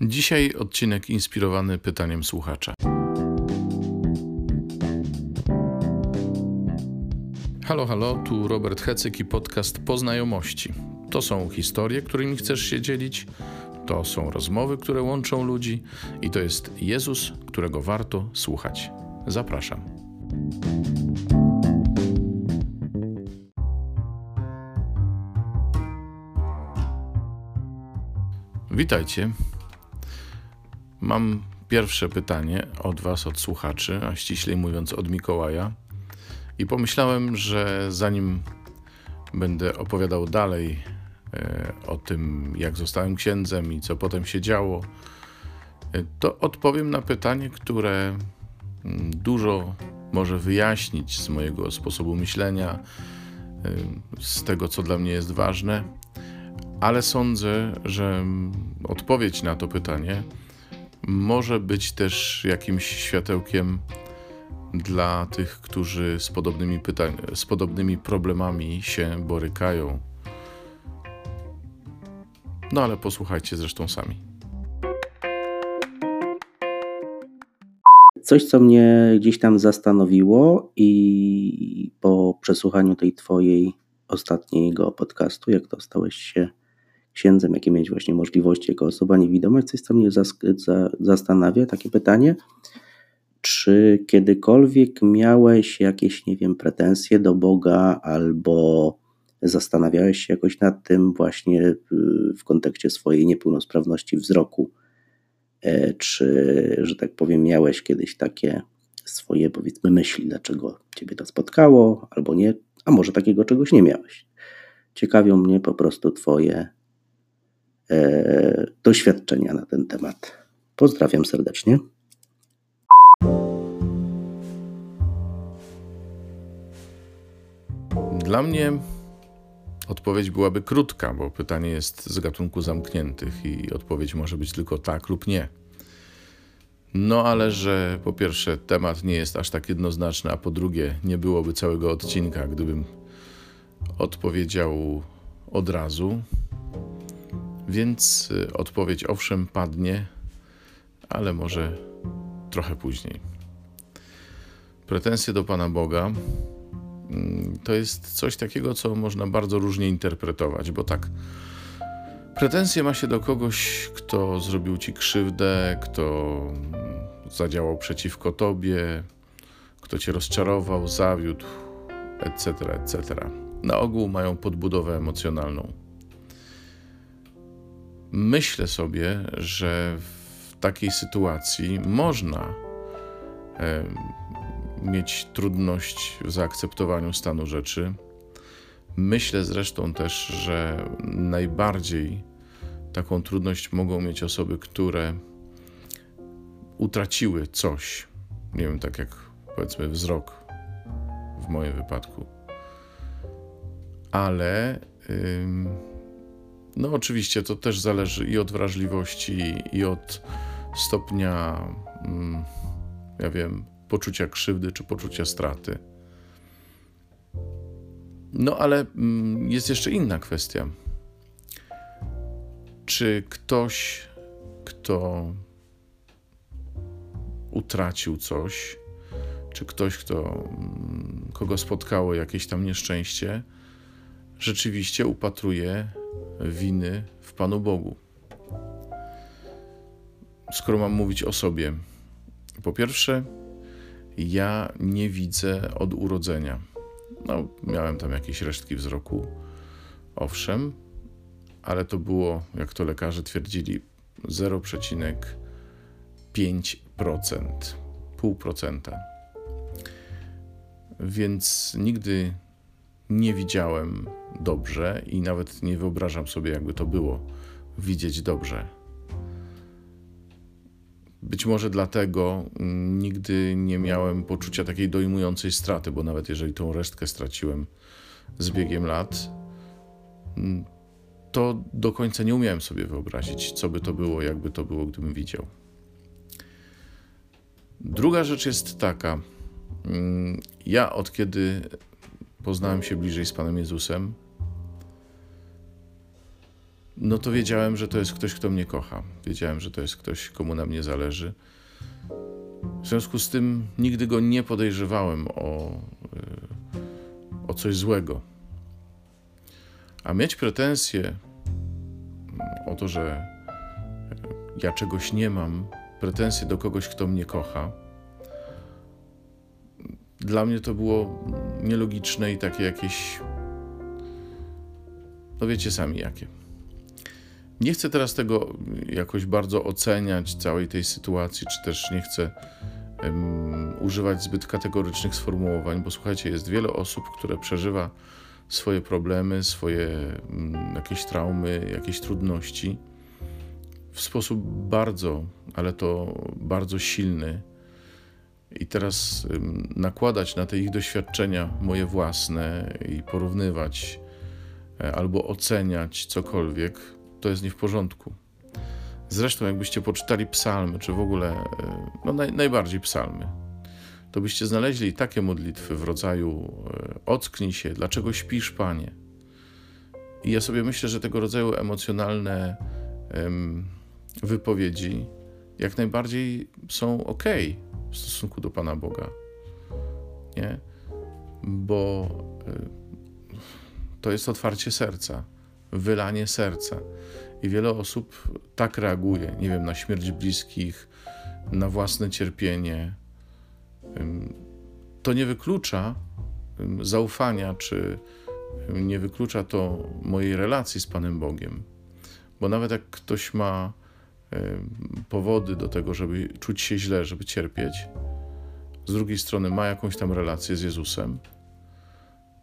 Dzisiaj odcinek inspirowany pytaniem słuchacza. Halo, halo, tu Robert Hecyk i podcast Poznajomości. To są historie, którymi chcesz się dzielić, to są rozmowy, które łączą ludzi i to jest Jezus, którego warto słuchać. Zapraszam. Witajcie. Mam pierwsze pytanie od Was, od słuchaczy, a ściślej mówiąc od Mikołaja. I pomyślałem, że zanim będę opowiadał dalej e, o tym, jak zostałem księdzem i co potem się działo, e, to odpowiem na pytanie, które mm, dużo może wyjaśnić z mojego sposobu myślenia, e, z tego, co dla mnie jest ważne, ale sądzę, że odpowiedź na to pytanie może być też jakimś światełkiem dla tych, którzy z podobnymi, pytań, z podobnymi problemami się borykają. No ale posłuchajcie zresztą sami. Coś, co mnie gdzieś tam zastanowiło, i po przesłuchaniu tej Twojej ostatniego podcastu, jak to stałeś się księdzem, jakie mieć właśnie możliwości jako osoba niewidoma, coś, co mnie zastanawia, takie pytanie, czy kiedykolwiek miałeś jakieś, nie wiem, pretensje do Boga albo zastanawiałeś się jakoś nad tym właśnie w kontekście swojej niepełnosprawności wzroku? E, czy, że tak powiem, miałeś kiedyś takie swoje, powiedzmy, myśli, dlaczego ciebie to spotkało, albo nie, a może takiego czegoś nie miałeś? Ciekawią mnie po prostu Twoje doświadczenia na ten temat. Pozdrawiam serdecznie. Dla mnie odpowiedź byłaby krótka, bo pytanie jest z gatunku zamkniętych i odpowiedź może być tylko tak lub nie. No ale że po pierwsze temat nie jest aż tak jednoznaczny, a po drugie nie byłoby całego odcinka, gdybym odpowiedział od razu. Więc y, odpowiedź owszem padnie, ale może trochę później. Pretensje do Pana Boga mm, to jest coś takiego, co można bardzo różnie interpretować, bo tak. Pretensje ma się do kogoś, kto zrobił ci krzywdę, kto zadziałał przeciwko tobie, kto cię rozczarował, zawiódł, etc., etc. Na ogół mają podbudowę emocjonalną. Myślę sobie, że w takiej sytuacji można e, mieć trudność w zaakceptowaniu stanu rzeczy. Myślę zresztą też, że najbardziej taką trudność mogą mieć osoby, które utraciły coś. Nie wiem, tak jak powiedzmy wzrok w moim wypadku. Ale. Yy, no, oczywiście to też zależy i od wrażliwości, i od stopnia, mm, ja wiem, poczucia krzywdy czy poczucia straty. No, ale mm, jest jeszcze inna kwestia. Czy ktoś, kto utracił coś, czy ktoś, kto, mm, kogo spotkało jakieś tam nieszczęście, rzeczywiście upatruje winy w Panu Bogu. Skoro mam mówić o sobie, po pierwsze, ja nie widzę od urodzenia. No, miałem tam jakieś resztki wzroku, owszem, ale to było, jak to lekarze twierdzili, 0,5%, pół procenta. Więc nigdy nie widziałem dobrze i nawet nie wyobrażam sobie, jakby to było widzieć dobrze. Być może dlatego nigdy nie miałem poczucia takiej dojmującej straty, bo nawet jeżeli tą resztkę straciłem z biegiem lat, to do końca nie umiałem sobie wyobrazić, co by to było, jakby to było, gdybym widział. Druga rzecz jest taka. Ja od kiedy poznałem się bliżej z Panem Jezusem, no to wiedziałem, że to jest ktoś, kto mnie kocha. Wiedziałem, że to jest ktoś, komu na mnie zależy. W związku z tym nigdy go nie podejrzewałem o, y, o coś złego. A mieć pretensje o to, że ja czegoś nie mam, pretensje do kogoś, kto mnie kocha, dla mnie to było nielogiczne i takie jakieś. No wiecie sami jakie. Nie chcę teraz tego jakoś bardzo oceniać, całej tej sytuacji, czy też nie chcę um, używać zbyt kategorycznych sformułowań, bo słuchajcie, jest wiele osób, które przeżywa swoje problemy, swoje um, jakieś traumy, jakieś trudności w sposób bardzo, ale to bardzo silny. I teraz um, nakładać na te ich doświadczenia moje własne i porównywać e, albo oceniać cokolwiek, to jest nie w porządku. Zresztą, jakbyście poczytali psalmy, czy w ogóle, e, no naj, najbardziej psalmy, to byście znaleźli takie modlitwy w rodzaju e, ocknij się, dlaczego śpisz, Panie? I ja sobie myślę, że tego rodzaju emocjonalne wypowiedzi jak najbardziej są ok w stosunku do Pana Boga. Nie? Bo y, to jest otwarcie serca, wylanie serca. I wiele osób tak reaguje, nie wiem, na śmierć bliskich, na własne cierpienie. To nie wyklucza zaufania, czy nie wyklucza to mojej relacji z Panem Bogiem. Bo nawet jak ktoś ma powody do tego, żeby czuć się źle, żeby cierpieć, z drugiej strony ma jakąś tam relację z Jezusem,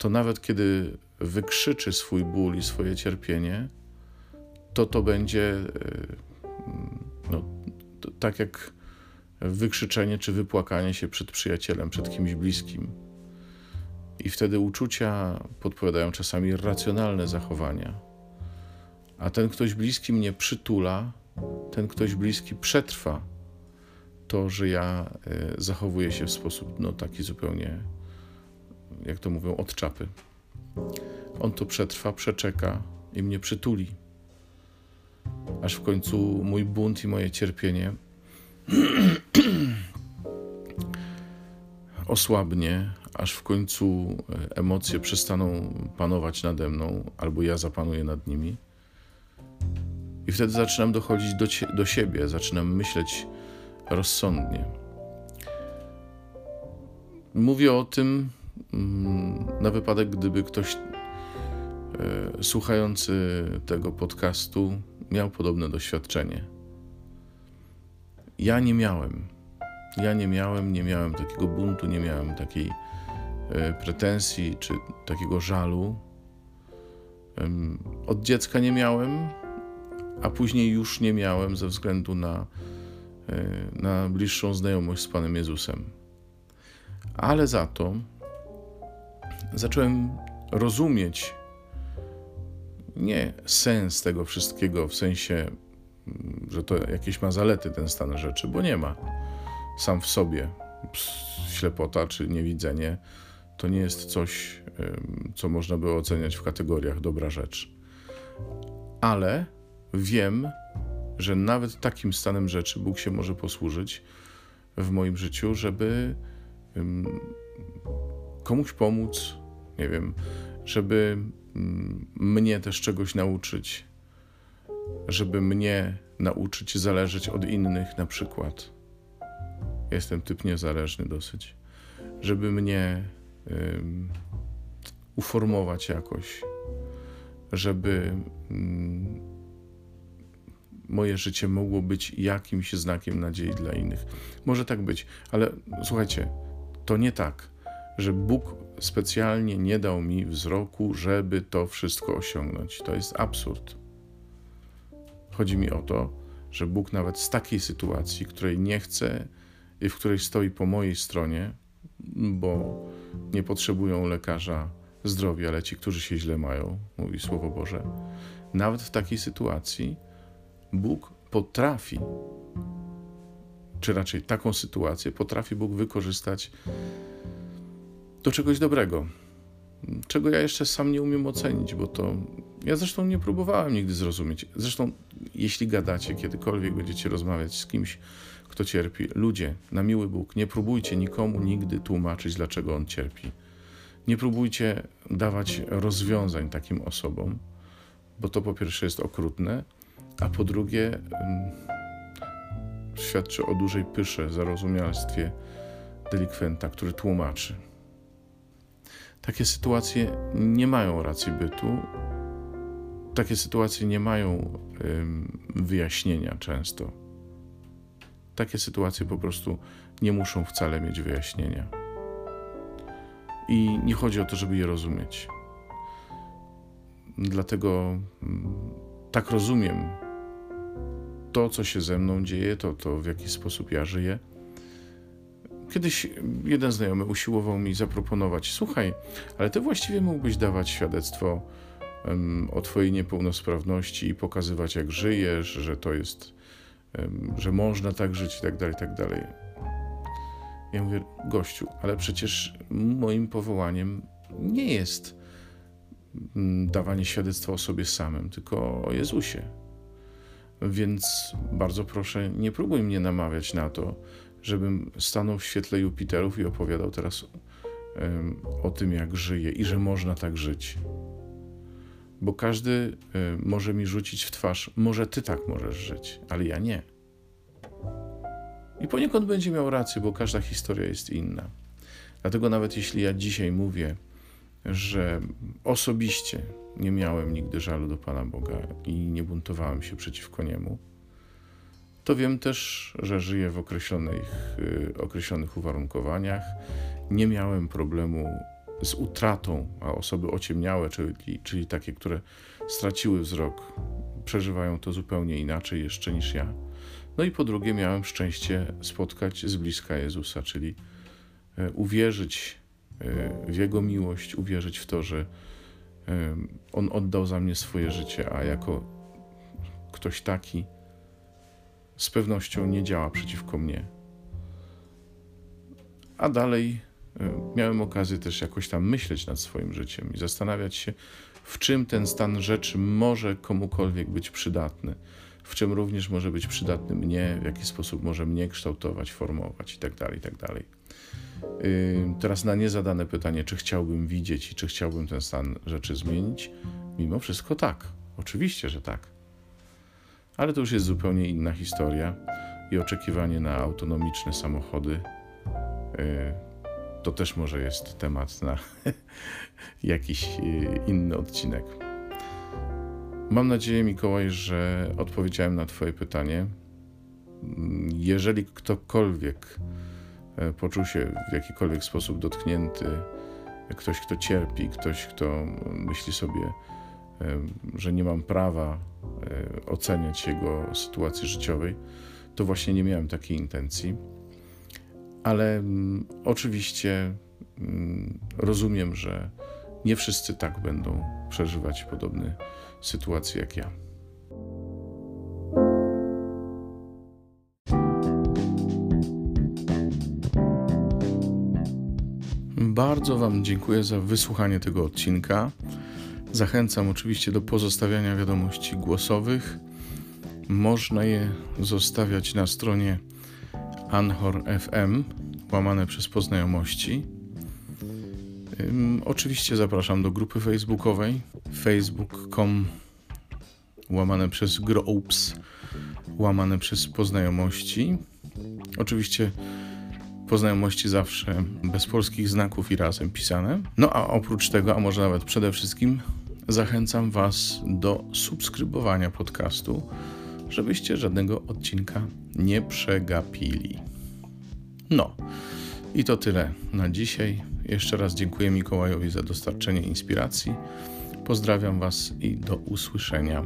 to nawet kiedy wykrzyczy swój ból i swoje cierpienie, to to będzie no, to, tak jak wykrzyczenie czy wypłakanie się przed przyjacielem, przed kimś bliskim. I wtedy uczucia podpowiadają czasami racjonalne zachowania. A ten ktoś bliski mnie przytula, ten ktoś bliski przetrwa to, że ja e, zachowuję się w sposób no, taki zupełnie, jak to mówią, od czapy. On to przetrwa, przeczeka i mnie przytuli. Aż w końcu mój bunt i moje cierpienie osłabnie, aż w końcu e, emocje przestaną panować nade mną, albo ja zapanuję nad nimi i wtedy zaczynam dochodzić do, do siebie, zaczynam myśleć rozsądnie. Mówię o tym na wypadek, gdyby ktoś e, słuchający tego podcastu miał podobne doświadczenie. Ja nie miałem. Ja nie miałem, nie miałem takiego buntu, nie miałem takiej e, pretensji czy takiego żalu. Od dziecka nie miałem, a później już nie miałem ze względu na, e, na bliższą znajomość z Panem Jezusem. Ale za to zacząłem rozumieć nie sens tego wszystkiego, w sensie, że to jakieś ma zalety ten stan rzeczy, bo nie ma. Sam w sobie ślepota czy niewidzenie to nie jest coś, co można by oceniać w kategoriach dobra rzecz. Ale wiem, że nawet takim stanem rzeczy Bóg się może posłużyć w moim życiu, żeby komuś pomóc, nie wiem, żeby mnie też czegoś nauczyć, żeby mnie nauczyć zależeć od innych, na przykład. Jestem typ niezależny dosyć. Żeby mnie uformować jakoś, żeby um, moje życie mogło być jakimś znakiem nadziei dla innych. Może tak być, ale słuchajcie, to nie tak, że Bóg specjalnie nie dał mi wzroku, żeby to wszystko osiągnąć. To jest absurd. Chodzi mi o to, że Bóg nawet z takiej sytuacji, której nie chce i w której stoi po mojej stronie, bo nie potrzebują lekarza zdrowia, ale ci, którzy się źle mają, mówi Słowo Boże, nawet w takiej sytuacji Bóg potrafi, czy raczej taką sytuację potrafi Bóg wykorzystać do czegoś dobrego. czego ja jeszcze sam nie umiem ocenić, bo to ja zresztą nie próbowałem nigdy zrozumieć. Zresztą, jeśli gadacie, kiedykolwiek będziecie rozmawiać z kimś, kto cierpi, ludzie, na miły Bóg, nie próbujcie nikomu nigdy tłumaczyć, dlaczego on cierpi. Nie próbujcie dawać rozwiązań takim osobom, bo to po pierwsze jest okrutne, a po drugie świadczy o dużej pysze, zarozumialstwie delikwenta, który tłumaczy. Takie sytuacje nie mają racji bytu, takie sytuacje nie mają wyjaśnienia często. Takie sytuacje po prostu nie muszą wcale mieć wyjaśnienia. I nie chodzi o to, żeby je rozumieć. Dlatego mm, tak rozumiem to, co się ze mną dzieje, to, to w jaki sposób ja żyję. Kiedyś jeden znajomy usiłował mi zaproponować: Słuchaj, ale ty właściwie mógłbyś dawać świadectwo um, o twojej niepełnosprawności i pokazywać, jak żyjesz, że to jest, um, że można tak żyć i tak dalej, tak dalej. Ja mówię, gościu, ale przecież moim powołaniem nie jest mm, dawanie świadectwa o sobie samym, tylko o Jezusie. Więc bardzo proszę, nie próbuj mnie namawiać na to, żebym stanął w świetle Jupiterów i opowiadał teraz o tym, jak żyję i że można tak żyć. Bo każdy może mi rzucić w twarz, może ty tak możesz żyć, ale ja nie. I poniekąd będzie miał rację, bo każda historia jest inna. Dlatego nawet jeśli ja dzisiaj mówię, że osobiście nie miałem nigdy żalu do Pana Boga i nie buntowałem się przeciwko Niemu, to wiem też, że żyję w określonych, y, określonych uwarunkowaniach. Nie miałem problemu z utratą, a osoby ociemniałe, czyli, czyli takie, które straciły wzrok, przeżywają to zupełnie inaczej jeszcze niż ja. No i po drugie, miałem szczęście spotkać z bliska Jezusa, czyli e, uwierzyć e, w Jego miłość, uwierzyć w to, że e, On oddał za mnie swoje życie, a jako ktoś taki z pewnością nie działa przeciwko mnie. A dalej miałem okazję też jakoś tam myśleć nad swoim życiem i zastanawiać się, w czym ten stan rzeczy może komukolwiek być przydatny w czym również może być przydatny mnie, w jaki sposób może mnie kształtować, formować itd. Tak itd. Tak teraz na niezadane pytanie, czy chciałbym widzieć i czy chciałbym ten stan rzeczy zmienić, mimo wszystko tak. Oczywiście, że tak. Ale to już jest zupełnie inna historia i oczekiwanie na autonomiczne samochody y, to też może jest temat na jakiś y, inny odcinek. Mam nadzieję, Mikołaj, że odpowiedziałem na Twoje pytanie. Jeżeli ktokolwiek e, poczuł się w jakikolwiek sposób dotknięty, ktoś, kto cierpi, ktoś, kto myśli sobie, e, że nie mam prawa oceniać jego sytuacji życiowej, to właśnie nie miałem takiej intencji. Ale oczywiście rozumiem, że nie wszyscy tak będą przeżywać podobny sytuacji jak ja. Bardzo Wam dziękuję za wysłuchanie tego odcinka. Zachęcam oczywiście do pozostawiania wiadomości głosowych. Można je zostawiać na stronie Anchor FM, łamane przez poznajomości. Oczywiście zapraszam do grupy facebookowej facebook.com łamane przez groups, łamane przez poznajomości. Oczywiście poznajomości zawsze bez polskich znaków i razem pisane. No a oprócz tego, a może nawet przede wszystkim, zachęcam Was do subskrybowania podcastu, żebyście żadnego odcinka nie przegapili. No i to tyle na dzisiaj. Jeszcze raz dziękuję Mikołajowi za dostarczenie inspiracji. Pozdrawiam Was i do usłyszenia.